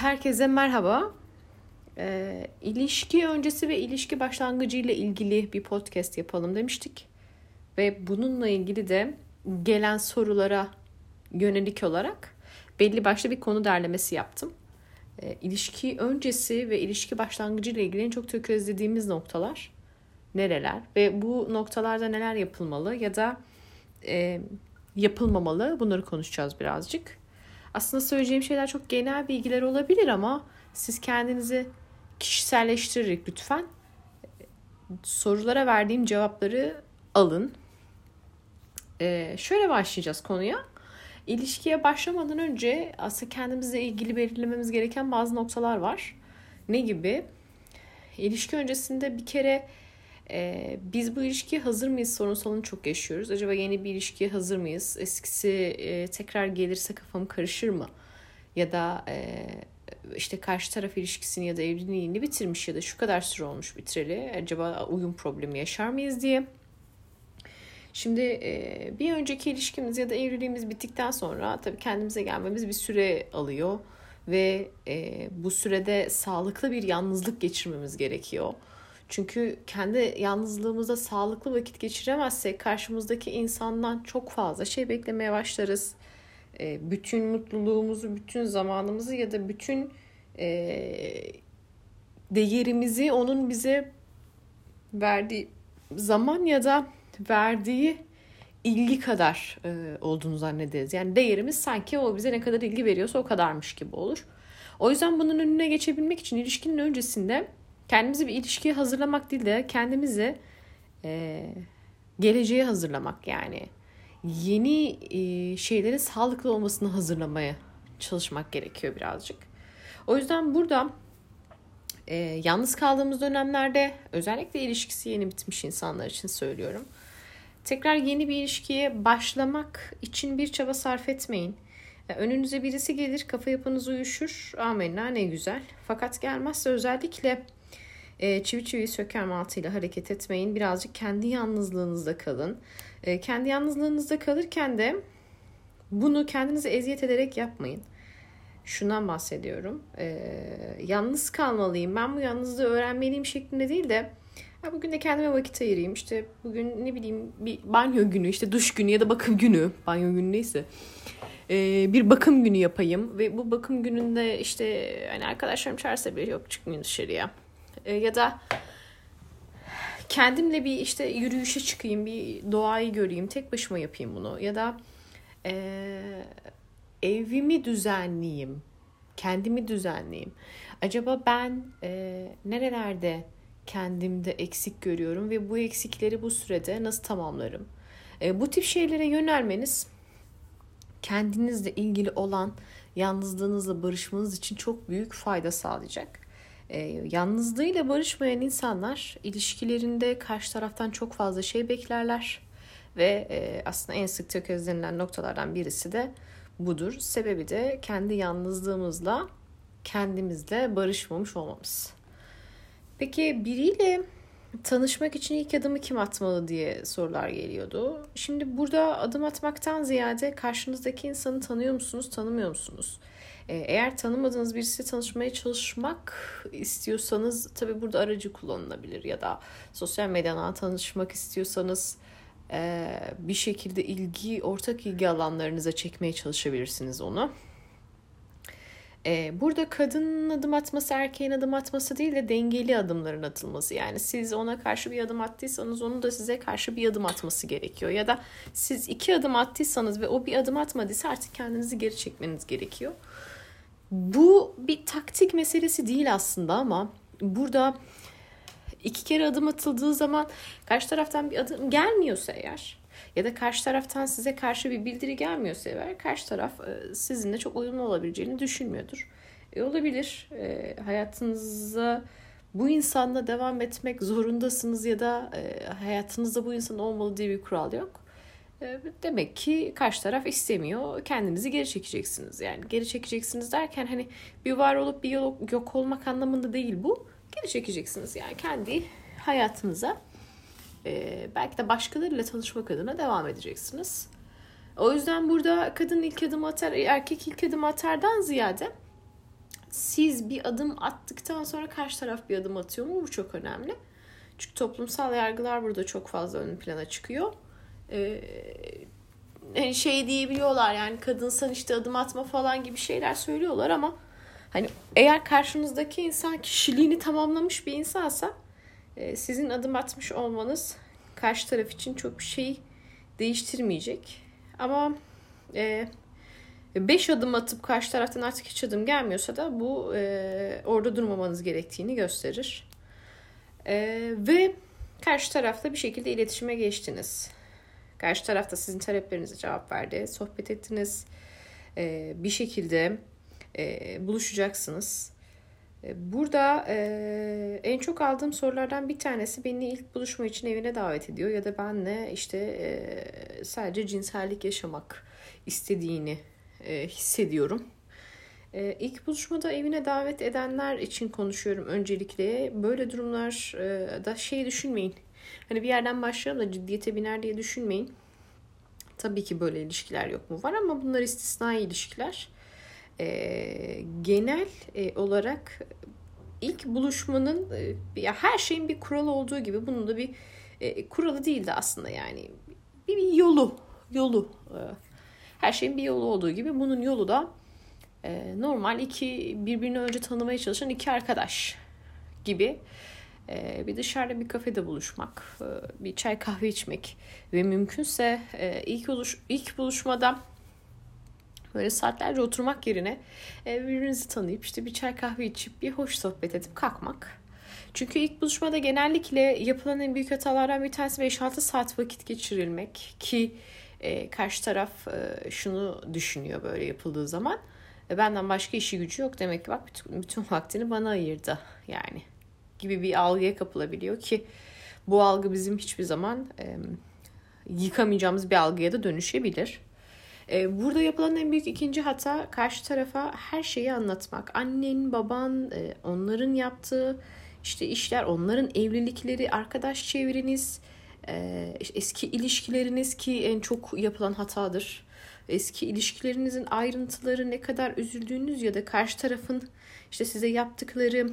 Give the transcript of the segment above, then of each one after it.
Herkese merhaba. Ee, ilişki öncesi ve ilişki başlangıcı ile ilgili bir podcast yapalım demiştik. Ve bununla ilgili de gelen sorulara yönelik olarak belli başlı bir konu derlemesi yaptım. Ee, ilişki öncesi ve ilişki başlangıcı ile ilgili en çok tökezlediğimiz noktalar nereler ve bu noktalarda neler yapılmalı ya da e, yapılmamalı bunları konuşacağız birazcık. Aslında söyleyeceğim şeyler çok genel bilgiler olabilir ama siz kendinizi kişiselleştirerek lütfen sorulara verdiğim cevapları alın. Ee, şöyle başlayacağız konuya. İlişkiye başlamadan önce aslında kendimizle ilgili belirlememiz gereken bazı noktalar var. Ne gibi? İlişki öncesinde bir kere e, biz bu ilişkiye hazır mıyız sorunsalını çok yaşıyoruz. Acaba yeni bir ilişkiye hazır mıyız? Eskisi e, tekrar gelirse kafam karışır mı? Ya da e, işte karşı taraf ilişkisini ya da evliliğini bitirmiş ya da şu kadar süre olmuş bitireli. Acaba uyum problemi yaşar mıyız diye. Şimdi e, bir önceki ilişkimiz ya da evliliğimiz bittikten sonra tabii kendimize gelmemiz bir süre alıyor ve e, bu sürede sağlıklı bir yalnızlık geçirmemiz gerekiyor. Çünkü kendi yalnızlığımızda sağlıklı vakit geçiremezsek karşımızdaki insandan çok fazla şey beklemeye başlarız. E, bütün mutluluğumuzu, bütün zamanımızı ya da bütün e, değerimizi onun bize verdiği zaman ya da verdiği ilgi kadar e, olduğunu zannederiz. Yani değerimiz sanki o bize ne kadar ilgi veriyorsa o kadarmış gibi olur. O yüzden bunun önüne geçebilmek için ilişkinin öncesinde kendimizi bir ilişkiye hazırlamak değil de kendimizi e, geleceğe hazırlamak yani yeni e, şeylerin sağlıklı olmasını hazırlamaya çalışmak gerekiyor birazcık. O yüzden burada e, yalnız kaldığımız dönemlerde özellikle ilişkisi yeni bitmiş insanlar için söylüyorum. Tekrar yeni bir ilişkiye başlamak için bir çaba sarf etmeyin. Önünüze birisi gelir, kafa yapınız uyuşur. Amenna ne güzel. Fakat gelmezse özellikle e, çivi çivi söker mantığıyla hareket etmeyin. Birazcık kendi yalnızlığınızda kalın. E, kendi yalnızlığınızda kalırken de bunu kendinize eziyet ederek yapmayın. Şundan bahsediyorum. E, yalnız kalmalıyım. Ben bu yalnızlığı öğrenmeliyim şeklinde değil de ya bugün de kendime vakit ayırayım. İşte bugün ne bileyim bir banyo günü, işte duş günü ya da bakım günü. Banyo günü neyse. Ee, bir bakım günü yapayım ve bu bakım gününde işte hani arkadaşlarım çağırsa bile yok çıkmayın dışarıya e, ya da kendimle bir işte yürüyüşe çıkayım, bir doğayı göreyim, tek başıma yapayım bunu ya da e, evimi düzenleyeyim, kendimi düzenleyeyim. Acaba ben e, nerelerde kendimde eksik görüyorum ve bu eksikleri bu sürede nasıl tamamlarım? E, bu tip şeylere yönelmeniz kendinizle ilgili olan yalnızlığınızla barışmanız için çok büyük fayda sağlayacak. E, yalnızlığıyla barışmayan insanlar ilişkilerinde karşı taraftan çok fazla şey beklerler. Ve e, aslında en sık tökezlenilen noktalardan birisi de budur. Sebebi de kendi yalnızlığımızla kendimizle barışmamış olmamız. Peki biriyle tanışmak için ilk adımı kim atmalı diye sorular geliyordu. Şimdi burada adım atmaktan ziyade karşınızdaki insanı tanıyor musunuz, tanımıyor musunuz? Ee, eğer tanımadığınız birisiyle tanışmaya çalışmak istiyorsanız tabi burada aracı kullanılabilir ya da sosyal medyadan tanışmak istiyorsanız e, bir şekilde ilgi, ortak ilgi alanlarınıza çekmeye çalışabilirsiniz onu. Ee, burada kadının adım atması erkeğin adım atması değil de dengeli adımların atılması. Yani siz ona karşı bir adım attıysanız onun da size karşı bir adım atması gerekiyor. Ya da siz iki adım attıysanız ve o bir adım atmadıysa artık kendinizi geri çekmeniz gerekiyor. Bu bir taktik meselesi değil aslında ama burada iki kere adım atıldığı zaman karşı taraftan bir adım gelmiyorsa eğer ya da karşı taraftan size karşı bir bildiri gelmiyorsa eğer karşı taraf e, sizinle çok uyumlu olabileceğini düşünmüyordur. E, olabilir. E, hayatınıza bu insanla devam etmek zorundasınız ya da e, hayatınızda bu insan olmalı diye bir kural yok. E, demek ki karşı taraf istemiyor. Kendinizi geri çekeceksiniz. Yani geri çekeceksiniz derken hani bir var olup bir yok olmak anlamında değil bu. Geri çekeceksiniz yani kendi hayatınıza e, belki de başkalarıyla tanışmak adına devam edeceksiniz. O yüzden burada kadın ilk adım atar, erkek ilk adım atardan ziyade siz bir adım attıktan sonra karşı taraf bir adım atıyor mu? Bu çok önemli. Çünkü toplumsal yargılar burada çok fazla ön plana çıkıyor. Hani şey diyebiliyorlar yani kadınsan işte adım atma falan gibi şeyler söylüyorlar ama hani eğer karşınızdaki insan kişiliğini tamamlamış bir insansa e, sizin adım atmış olmanız karşı taraf için çok bir şey değiştirmeyecek. Ama e, beş adım atıp karşı taraftan artık hiç adım gelmiyorsa da bu e, orada durmamanız gerektiğini gösterir. E, ve karşı tarafla bir şekilde iletişime geçtiniz. Karşı tarafta sizin taleplerinize cevap verdi. Sohbet ettiniz. E, bir şekilde e, buluşacaksınız. E, burada e, en çok aldığım sorulardan bir tanesi beni ilk buluşma için evine davet ediyor ya da benle işte e, sadece cinsellik yaşamak istediğini hissediyorum. E, ilk buluşmada evine davet edenler için konuşuyorum öncelikle. Böyle durumlar e, da şey düşünmeyin. Hani bir yerden başlayalım da ciddiyete biner diye düşünmeyin. Tabii ki böyle ilişkiler yok mu? Var ama bunlar istisnai ilişkiler. E, genel e, olarak ilk buluşmanın e, ya her şeyin bir kuralı olduğu gibi bunun da bir e, kuralı değildi aslında yani bir, bir yolu yolu e, her şeyin bir yolu olduğu gibi bunun yolu da e, normal iki birbirini önce tanımaya çalışan iki arkadaş gibi bir dışarıda bir kafede buluşmak, e, bir çay kahve içmek ve mümkünse e, ilk buluş ilk buluşmada böyle saatlerce oturmak yerine e, birbirinizi tanıyıp işte bir çay kahve içip bir hoş sohbet edip kalkmak. Çünkü ilk buluşmada genellikle yapılan en büyük hatalardan bir tanesi 5-6 saat vakit geçirilmek ki e, karşı taraf e, şunu düşünüyor böyle yapıldığı zaman. E, benden başka işi gücü yok demek ki bak bütün, bütün vaktini bana ayırdı yani gibi bir algıya kapılabiliyor ki bu algı bizim hiçbir zaman e, yıkamayacağımız bir algıya da dönüşebilir. E, burada yapılan en büyük ikinci hata karşı tarafa her şeyi anlatmak. Annen, baban, e, onların yaptığı işte işler, onların evlilikleri, arkadaş çevreniz, e, eski ilişkileriniz ki en çok yapılan hatadır. Eski ilişkilerinizin ayrıntıları ne kadar üzüldüğünüz ya da karşı tarafın işte size yaptıkları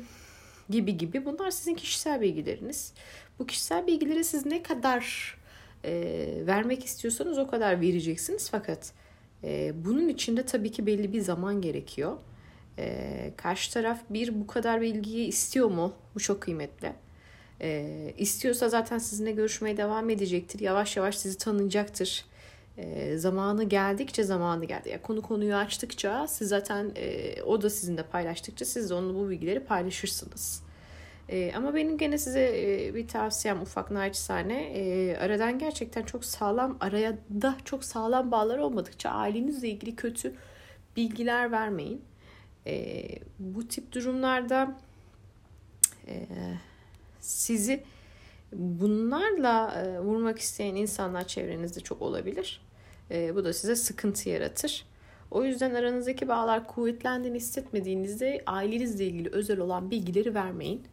gibi gibi bunlar sizin kişisel bilgileriniz. Bu kişisel bilgileri siz ne kadar e, vermek istiyorsanız o kadar vereceksiniz fakat e, bunun için de tabii ki belli bir zaman gerekiyor. E, karşı taraf bir bu kadar bilgiyi istiyor mu? Bu çok kıymetli. E, istiyorsa zaten sizinle görüşmeye devam edecektir. Yavaş yavaş sizi tanıyacaktır. E, zamanı geldikçe zamanı geldi. Yani konu konuyu açtıkça siz zaten e, o da sizinle paylaştıkça siz de onunla bu bilgileri paylaşırsınız. E, ama benim gene size e, bir tavsiyem ufak naçizane e, aradan gerçekten çok sağlam araya da çok sağlam bağlar olmadıkça ailenizle ilgili kötü bilgiler vermeyin. E, bu tip durumlarda e, sizi bunlarla e, vurmak isteyen insanlar çevrenizde çok olabilir. E, bu da size sıkıntı yaratır. O yüzden aranızdaki bağlar kuvvetlendiğini hissetmediğinizde ailenizle ilgili özel olan bilgileri vermeyin.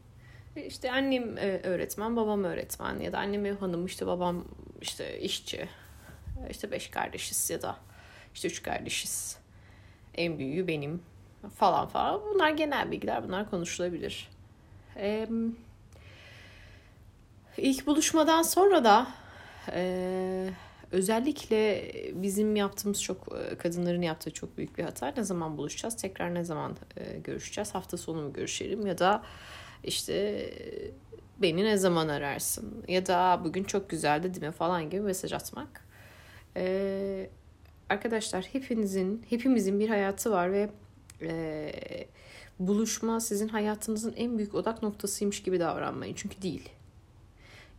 İşte annem e, öğretmen, babam öğretmen ya da annem ev hanımı, işte babam işte işçi. İşte beş kardeşiz ya da işte üç kardeşiz. En büyüğü benim falan falan. Bunlar genel bilgiler, bunlar konuşulabilir. Ee, ilk buluşmadan sonra da e, özellikle bizim yaptığımız çok kadınların yaptığı çok büyük bir hata. Ne zaman buluşacağız? Tekrar ne zaman e, görüşeceğiz? Hafta sonu mu görüşelim ya da işte beni ne zaman ararsın ya da bugün çok güzeldi değil mi falan gibi mesaj atmak. Ee, arkadaşlar hepinizin hepimizin bir hayatı var ve e, buluşma sizin hayatınızın en büyük odak noktasıymış gibi davranmayın çünkü değil.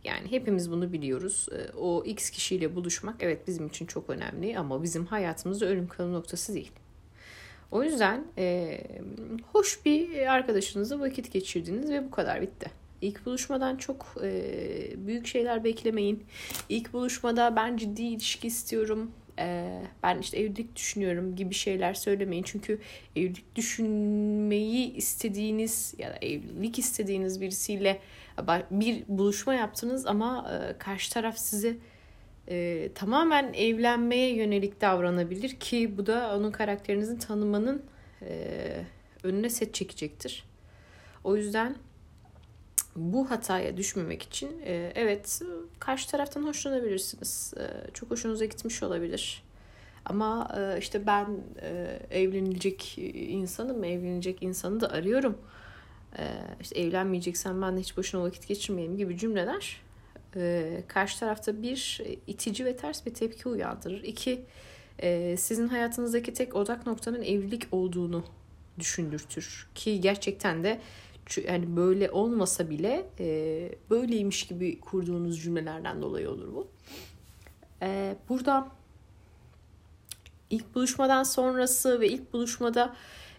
Yani hepimiz bunu biliyoruz. O X kişiyle buluşmak evet bizim için çok önemli ama bizim hayatımızda ölüm kalım noktası değil. O yüzden e, hoş bir arkadaşınızla vakit geçirdiniz ve bu kadar bitti. İlk buluşmadan çok e, büyük şeyler beklemeyin. İlk buluşmada ben ciddi ilişki istiyorum, e, ben işte evlilik düşünüyorum gibi şeyler söylemeyin. Çünkü evlilik düşünmeyi istediğiniz ya da evlilik istediğiniz birisiyle bir buluşma yaptınız ama e, karşı taraf size e, tamamen evlenmeye yönelik davranabilir ki bu da onun karakterinizin tanımanın e, önüne set çekecektir. O yüzden bu hataya düşmemek için evet karşı taraftan hoşlanabilirsiniz. Çok hoşunuza gitmiş olabilir. Ama işte ben e, evlenilecek insanım, evlenecek insanı da arıyorum. E, işte evlenmeyeceksen ben de hiç boşuna vakit geçirmeyeyim gibi cümleler e, karşı tarafta bir itici ve ters bir tepki uyandırır. İki e, sizin hayatınızdaki tek odak noktanın evlilik olduğunu düşündürtür. Ki gerçekten de yani böyle olmasa bile e, böyleymiş gibi kurduğunuz cümlelerden dolayı olur bu. Burada ilk buluşmadan sonrası ve ilk buluşmada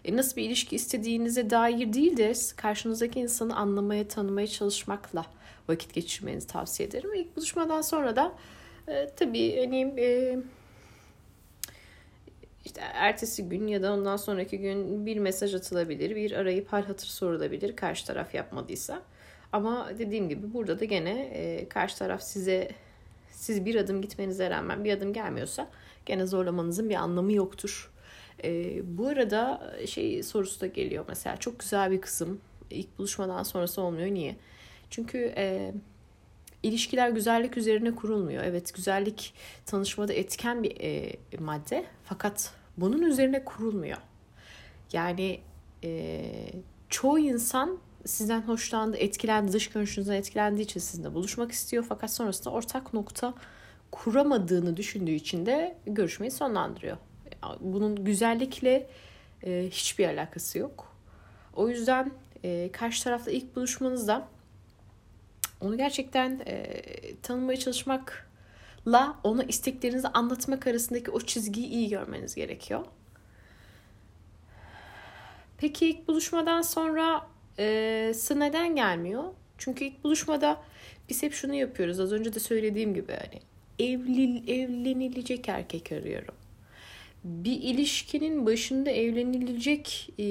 nasıl bir ilişki istediğinize dair değil de karşınızdaki insanı anlamaya, tanımaya çalışmakla vakit geçirmenizi tavsiye ederim. İlk buluşmadan sonra da e, tabii hani e, işte ertesi gün ya da ondan sonraki gün bir mesaj atılabilir, bir arayıp hal hatır sorulabilir karşı taraf yapmadıysa. Ama dediğim gibi burada da gene e, karşı taraf size siz bir adım gitmenize rağmen bir adım gelmiyorsa gene zorlamanızın bir anlamı yoktur. E, bu arada şey sorusu da geliyor mesela çok güzel bir kızım ilk buluşmadan sonrası olmuyor niye? Çünkü e, ilişkiler güzellik üzerine kurulmuyor. Evet güzellik tanışmada etken bir e, madde fakat bunun üzerine kurulmuyor. Yani e, çoğu insan sizden hoşlandı, etkilendi, dış görünüşünüzden etkilendiği için sizinle buluşmak istiyor. Fakat sonrasında ortak nokta kuramadığını düşündüğü için de görüşmeyi sonlandırıyor. Bunun güzellikle e, hiçbir alakası yok. O yüzden e, karşı tarafla ilk buluşmanızda onu gerçekten e, tanımaya çalışmakla ona isteklerinizi anlatmak arasındaki o çizgiyi iyi görmeniz gerekiyor. Peki ilk buluşmadan sonra e, neden gelmiyor? Çünkü ilk buluşmada biz hep şunu yapıyoruz. Az önce de söylediğim gibi hani evli, evlenilecek erkek arıyorum bir ilişkinin başında evlenilecek e,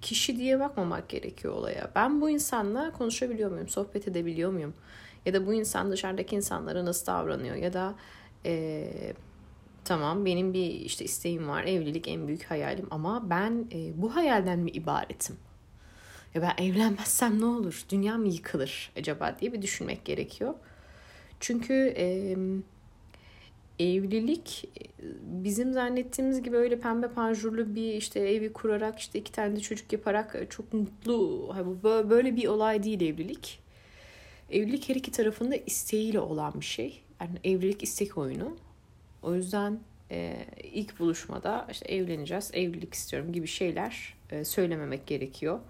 kişi diye bakmamak gerekiyor olaya. Ben bu insanla konuşabiliyor muyum, sohbet edebiliyor muyum? Ya da bu insan dışarıdaki insanlara nasıl davranıyor? Ya da e, tamam benim bir işte isteğim var, evlilik en büyük hayalim ama ben e, bu hayalden mi ibaretim? Ya ben evlenmezsem ne olur? Dünya mı yıkılır acaba diye bir düşünmek gerekiyor. Çünkü... E, evlilik bizim zannettiğimiz gibi öyle pembe panjurlu bir işte evi kurarak işte iki tane de çocuk yaparak çok mutlu böyle bir olay değil evlilik. Evlilik her iki tarafında isteğiyle olan bir şey. Yani evlilik istek oyunu. O yüzden e, ilk buluşmada işte evleneceğiz, evlilik istiyorum gibi şeyler e, söylememek gerekiyor.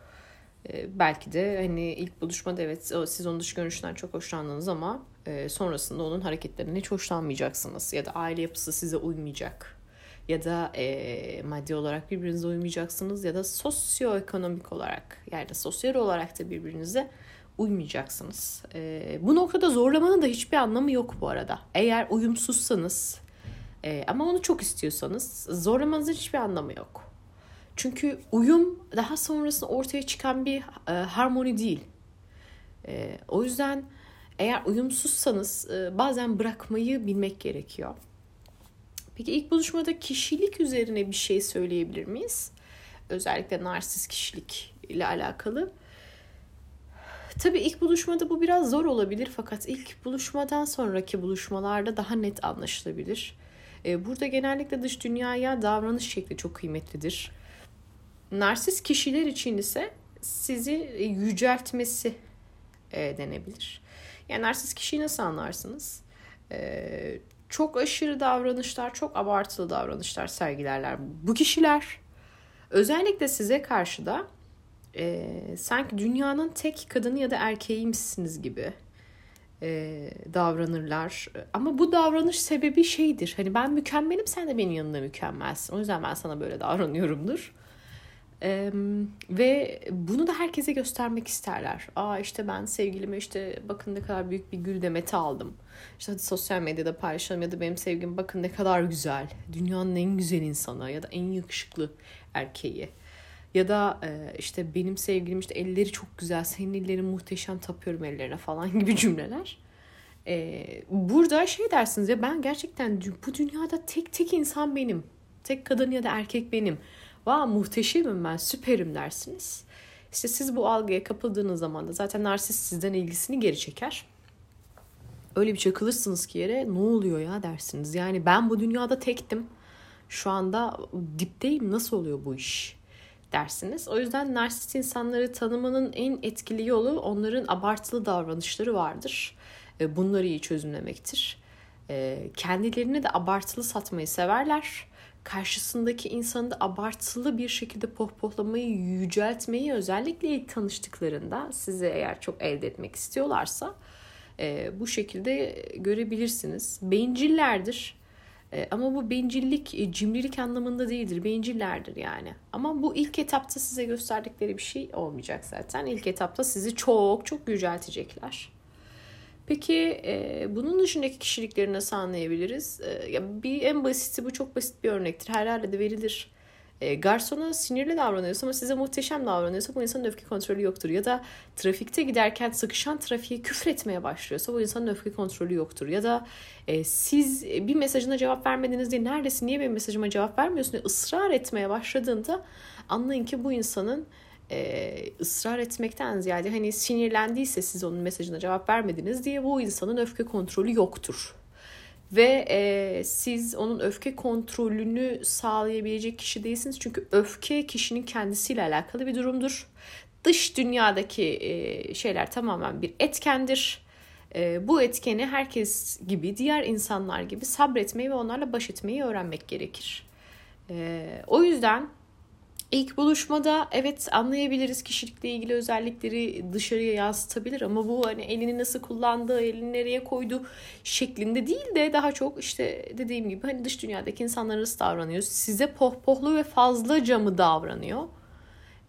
E, belki de hani ilk buluşmada evet siz onun dış görünüşünden çok hoşlandınız ama e, sonrasında onun hareketlerinden hiç hoşlanmayacaksınız. Ya da aile yapısı size uymayacak. Ya da e, maddi olarak birbirinize uymayacaksınız. Ya da sosyoekonomik olarak yani sosyal olarak da birbirinize uymayacaksınız. E, bu noktada zorlamanın da hiçbir anlamı yok bu arada. Eğer uyumsuzsanız e, ama onu çok istiyorsanız zorlamanızın hiçbir anlamı yok. Çünkü uyum daha sonrasında ortaya çıkan bir e, harmoni değil. E, o yüzden eğer uyumsuzsanız e, bazen bırakmayı bilmek gerekiyor. Peki ilk buluşmada kişilik üzerine bir şey söyleyebilir miyiz? Özellikle narsist kişilik ile alakalı. Tabii ilk buluşmada bu biraz zor olabilir fakat ilk buluşmadan sonraki buluşmalarda daha net anlaşılabilir. E, burada genellikle dış dünyaya davranış şekli çok kıymetlidir. Narsist kişiler için ise sizi yüceltmesi e, denebilir. Yani narsist kişiyi nasıl anlarsınız? Ee, çok aşırı davranışlar, çok abartılı davranışlar sergilerler. Bu kişiler özellikle size karşı da e, sanki dünyanın tek kadını ya da erkeğiymişsiniz gibi e, davranırlar. Ama bu davranış sebebi şeydir. Hani ben mükemmelim sen de benim yanında mükemmelsin. O yüzden ben sana böyle davranıyorumdur. Ee, ve bunu da herkese göstermek isterler. Aa işte ben sevgilime işte bakın ne kadar büyük bir gül demeti aldım. İşte hadi sosyal medyada paylaşalım ya da benim sevgim bakın ne kadar güzel. Dünyanın en güzel insanı ya da en yakışıklı erkeği. Ya da e, işte benim sevgilim işte elleri çok güzel, senin ellerin muhteşem tapıyorum ellerine falan gibi cümleler. E, burada şey dersiniz ya ben gerçekten bu dünyada tek tek insan benim. Tek kadın ya da erkek benim Vah muhteşemim ben süperim dersiniz. İşte siz bu algıya kapıldığınız zaman da zaten narsist sizden ilgisini geri çeker. Öyle bir çakılırsınız ki yere ne oluyor ya dersiniz. Yani ben bu dünyada tektim. Şu anda dipteyim nasıl oluyor bu iş dersiniz. O yüzden narsist insanları tanımanın en etkili yolu onların abartılı davranışları vardır. E, bunları iyi çözümlemektir. E, kendilerini de abartılı satmayı severler karşısındaki insanı da abartılı bir şekilde pohpohlamayı, yüceltmeyi özellikle ilk tanıştıklarında size eğer çok elde etmek istiyorlarsa e, bu şekilde görebilirsiniz. Bencillerdir. E, ama bu bencillik e, cimrilik anlamında değildir. Bencillerdir yani. Ama bu ilk etapta size gösterdikleri bir şey olmayacak zaten. İlk etapta sizi çok çok yüceltecekler. Peki e, bunun dışındaki kişilikleri nasıl anlayabiliriz? E, ya bir en basiti bu çok basit bir örnektir. Her yerde de verilir. E, garsona sinirli davranıyorsa ama size muhteşem davranıyorsa bu insanın öfke kontrolü yoktur. Ya da trafikte giderken sıkışan trafiğe küfür etmeye başlıyorsa bu insanın öfke kontrolü yoktur. Ya da e, siz bir mesajına cevap vermediniz diye neredesin niye benim mesajıma cevap vermiyorsun diye ısrar etmeye başladığında anlayın ki bu insanın e, ısrar etmekten ziyade hani sinirlendiyse siz onun mesajına cevap vermediniz diye bu insanın öfke kontrolü yoktur. Ve e, siz onun öfke kontrolünü sağlayabilecek kişi değilsiniz. Çünkü öfke kişinin kendisiyle alakalı bir durumdur. Dış dünyadaki e, şeyler tamamen bir etkendir. E, bu etkeni herkes gibi, diğer insanlar gibi sabretmeyi ve onlarla baş etmeyi öğrenmek gerekir. E, o yüzden İlk buluşmada evet anlayabiliriz kişilikle ilgili özellikleri dışarıya yansıtabilir ama bu hani elini nasıl kullandığı, elini nereye koydu şeklinde değil de daha çok işte dediğim gibi hani dış dünyadaki insanlar nasıl davranıyor, size pohpohlu ve fazlaca mı davranıyor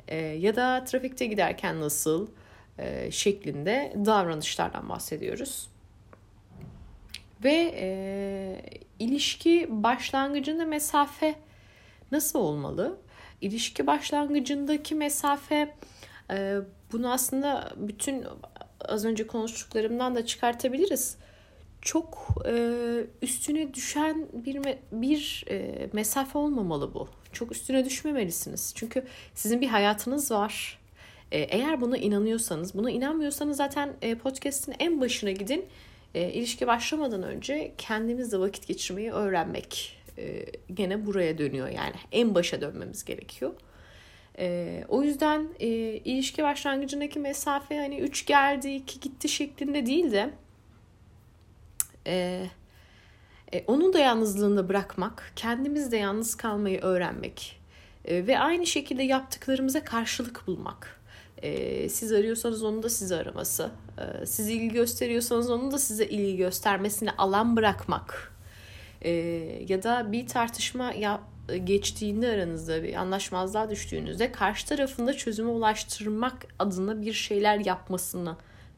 ee, ya da trafikte giderken nasıl e, şeklinde davranışlardan bahsediyoruz. Ve e, ilişki başlangıcında mesafe nasıl olmalı? İlişki başlangıcındaki mesafe e, bunu aslında bütün az önce konuştuklarımdan da çıkartabiliriz. Çok e, üstüne düşen bir bir e, mesafe olmamalı bu. Çok üstüne düşmemelisiniz. Çünkü sizin bir hayatınız var. E, eğer buna inanıyorsanız, buna inanmıyorsanız zaten e, podcast'in en başına gidin. E, ilişki başlamadan önce kendimizle vakit geçirmeyi öğrenmek e, gene buraya dönüyor yani en başa dönmemiz gerekiyor. E, o yüzden e, ilişki başlangıcındaki mesafe hani 3 geldi 2 gitti şeklinde değil de e, e, onun da yalnızlığında bırakmak, kendimiz de yalnız kalmayı öğrenmek e, ve aynı şekilde yaptıklarımıza karşılık bulmak. E, siz arıyorsanız onun da sizi araması, e, siz ilgi gösteriyorsanız onun da size ilgi göstermesine alan bırakmak e, ya da bir tartışma ya geçtiğinde aranızda bir anlaşmazlığa düştüğünüzde karşı tarafında çözüme ulaştırmak adına bir şeyler yapmasını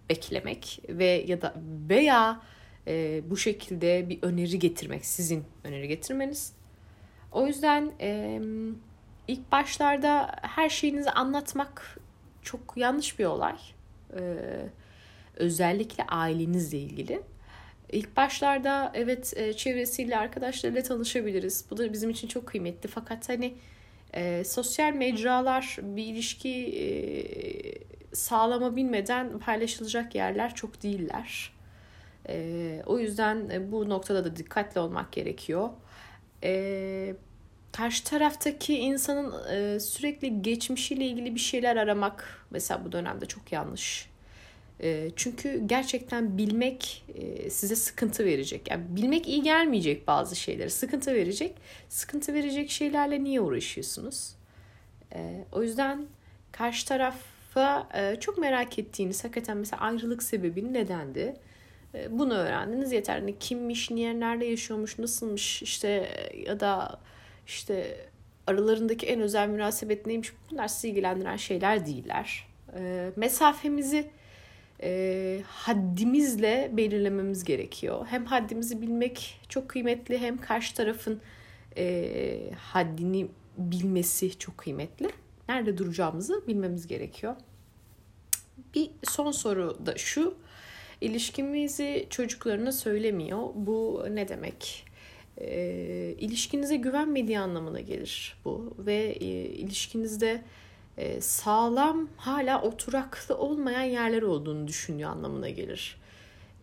beklemek ve ya da veya e, bu şekilde bir öneri getirmek sizin öneri getirmeniz. O yüzden e, ilk başlarda her şeyinizi anlatmak çok yanlış bir olay. E, özellikle ailenizle ilgili. İlk başlarda evet e, çevresiyle arkadaşlarıyla tanışabiliriz. Bu da bizim için çok kıymetli. Fakat hani e, sosyal mecralar bir ilişki e, sağlama bilmeden paylaşılacak yerler çok değiller. E, o yüzden e, bu noktada da dikkatli olmak gerekiyor. E, karşı taraftaki insanın e, sürekli geçmişiyle ilgili bir şeyler aramak mesela bu dönemde çok yanlış. Ee, çünkü gerçekten bilmek e, size sıkıntı verecek. Yani bilmek iyi gelmeyecek bazı şeyleri. Sıkıntı verecek. Sıkıntı verecek şeylerle niye uğraşıyorsunuz? Ee, o yüzden karşı tarafa e, çok merak ettiğiniz hakikaten mesela ayrılık sebebi nedendi? E, bunu öğrendiniz yeter. Yani kimmiş, niye, nerede yaşıyormuş, nasılmış işte ya da işte aralarındaki en özel münasebet neymiş bunlar sizi ilgilendiren şeyler değiller. Mesafemizi e, haddimizle belirlememiz gerekiyor. Hem haddimizi bilmek çok kıymetli hem karşı tarafın e, haddini bilmesi çok kıymetli. Nerede duracağımızı bilmemiz gerekiyor. Bir son soru da şu. İlişkimizi çocuklarına söylemiyor. Bu ne demek? e, ilişkinize güvenmediği anlamına gelir bu ve e, ilişkinizde sağlam hala oturaklı olmayan yerler olduğunu düşünüyor anlamına gelir.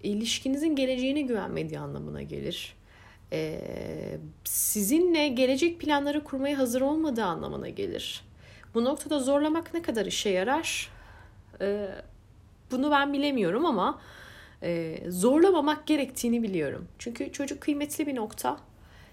İlişkinizin geleceğine güvenmediği anlamına gelir. E, sizinle gelecek planları kurmaya hazır olmadığı anlamına gelir. Bu noktada zorlamak ne kadar işe yarar? E, bunu ben bilemiyorum ama e, zorlamamak gerektiğini biliyorum. Çünkü çocuk kıymetli bir nokta.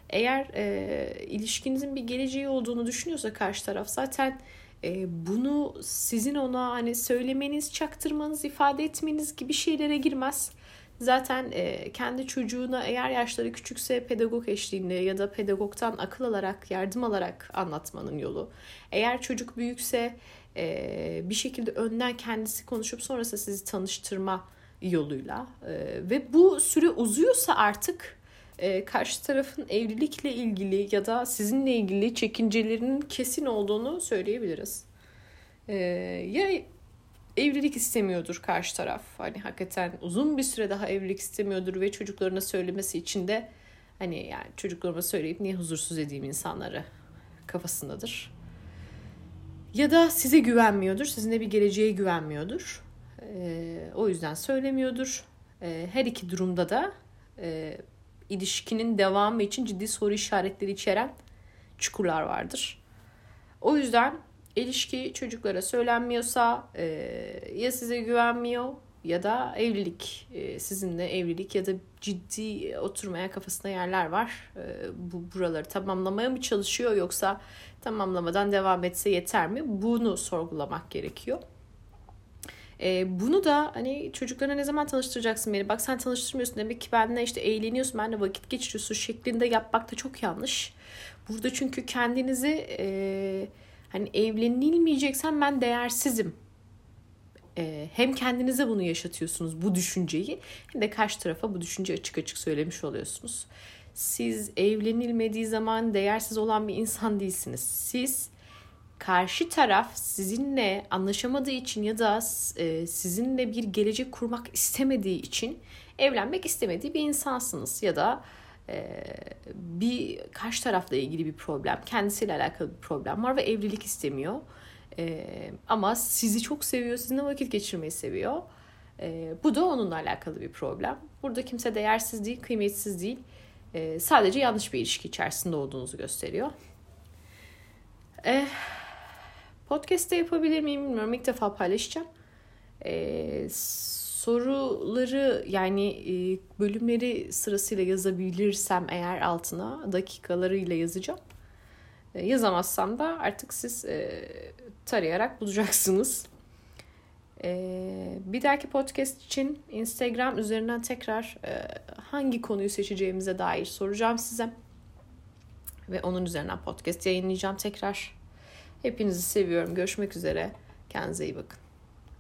Eğer e, ilişkinizin bir geleceği olduğunu düşünüyorsa karşı taraf zaten e, bunu sizin ona hani söylemeniz, çaktırmanız, ifade etmeniz gibi şeylere girmez. Zaten e, kendi çocuğuna eğer yaşları küçükse pedagog eşliğinde ya da pedagogtan akıl alarak, yardım alarak anlatmanın yolu. Eğer çocuk büyükse e, bir şekilde önden kendisi konuşup sonrasında sizi tanıştırma yoluyla e, ve bu süre uzuyorsa artık e, karşı tarafın evlilikle ilgili ya da sizinle ilgili çekincelerinin kesin olduğunu söyleyebiliriz. E, ya evlilik istemiyordur karşı taraf. Hani hakikaten uzun bir süre daha evlilik istemiyordur ve çocuklarına söylemesi için de hani yani çocuklarıma söyleyip niye huzursuz edeyim insanları kafasındadır. Ya da size güvenmiyordur, sizinle bir geleceğe güvenmiyordur. Ee, o yüzden söylemiyordur. Ee, her iki durumda da e, ilişkinin devamı için ciddi soru işaretleri içeren çukurlar vardır. O yüzden ilişki çocuklara söylenmiyorsa e, ya size güvenmiyor ya da evlilik e, sizinle evlilik ya da ciddi oturmaya kafasında yerler var. E, bu buraları tamamlamaya mı çalışıyor yoksa tamamlamadan devam etse yeter mi? Bunu sorgulamak gerekiyor. E, bunu da hani çocuklarına ne zaman tanıştıracaksın beni? Bak sen tanıştırmıyorsun demek ki benimle işte eğleniyorsun, benimle vakit geçiriyorsun şeklinde yapmak da çok yanlış. Burada çünkü kendinizi e, hani evlenilmeyeceksen ben değersizim. E, hem kendinize bunu yaşatıyorsunuz bu düşünceyi hem de karşı tarafa bu düşünceyi açık açık söylemiş oluyorsunuz. Siz evlenilmediği zaman değersiz olan bir insan değilsiniz. Siz karşı taraf sizinle anlaşamadığı için ya da e, sizinle bir gelecek kurmak istemediği için evlenmek istemediği bir insansınız ya da e, bir karşı tarafla ilgili bir problem, kendisiyle alakalı bir problem var ve evlilik istemiyor. E, ama sizi çok seviyor, sizinle vakit geçirmeyi seviyor. Bu da onunla alakalı bir problem. Burada kimse değersiz değil, kıymetsiz değil. Sadece yanlış bir ilişki içerisinde olduğunuzu gösteriyor. Eh, Podcast'te yapabilir miyim bilmiyorum. İlk defa paylaşacağım. Ee, soruları yani e, bölümleri sırasıyla yazabilirsem eğer altına dakikalarıyla yazacağım. E, yazamazsam da artık siz e, tarayarak bulacaksınız. E, bir dahaki podcast için Instagram üzerinden tekrar e, hangi konuyu seçeceğimize dair soracağım size. Ve onun üzerinden podcast yayınlayacağım tekrar. Hepinizi seviyorum. Görüşmek üzere. Kendinize iyi bakın.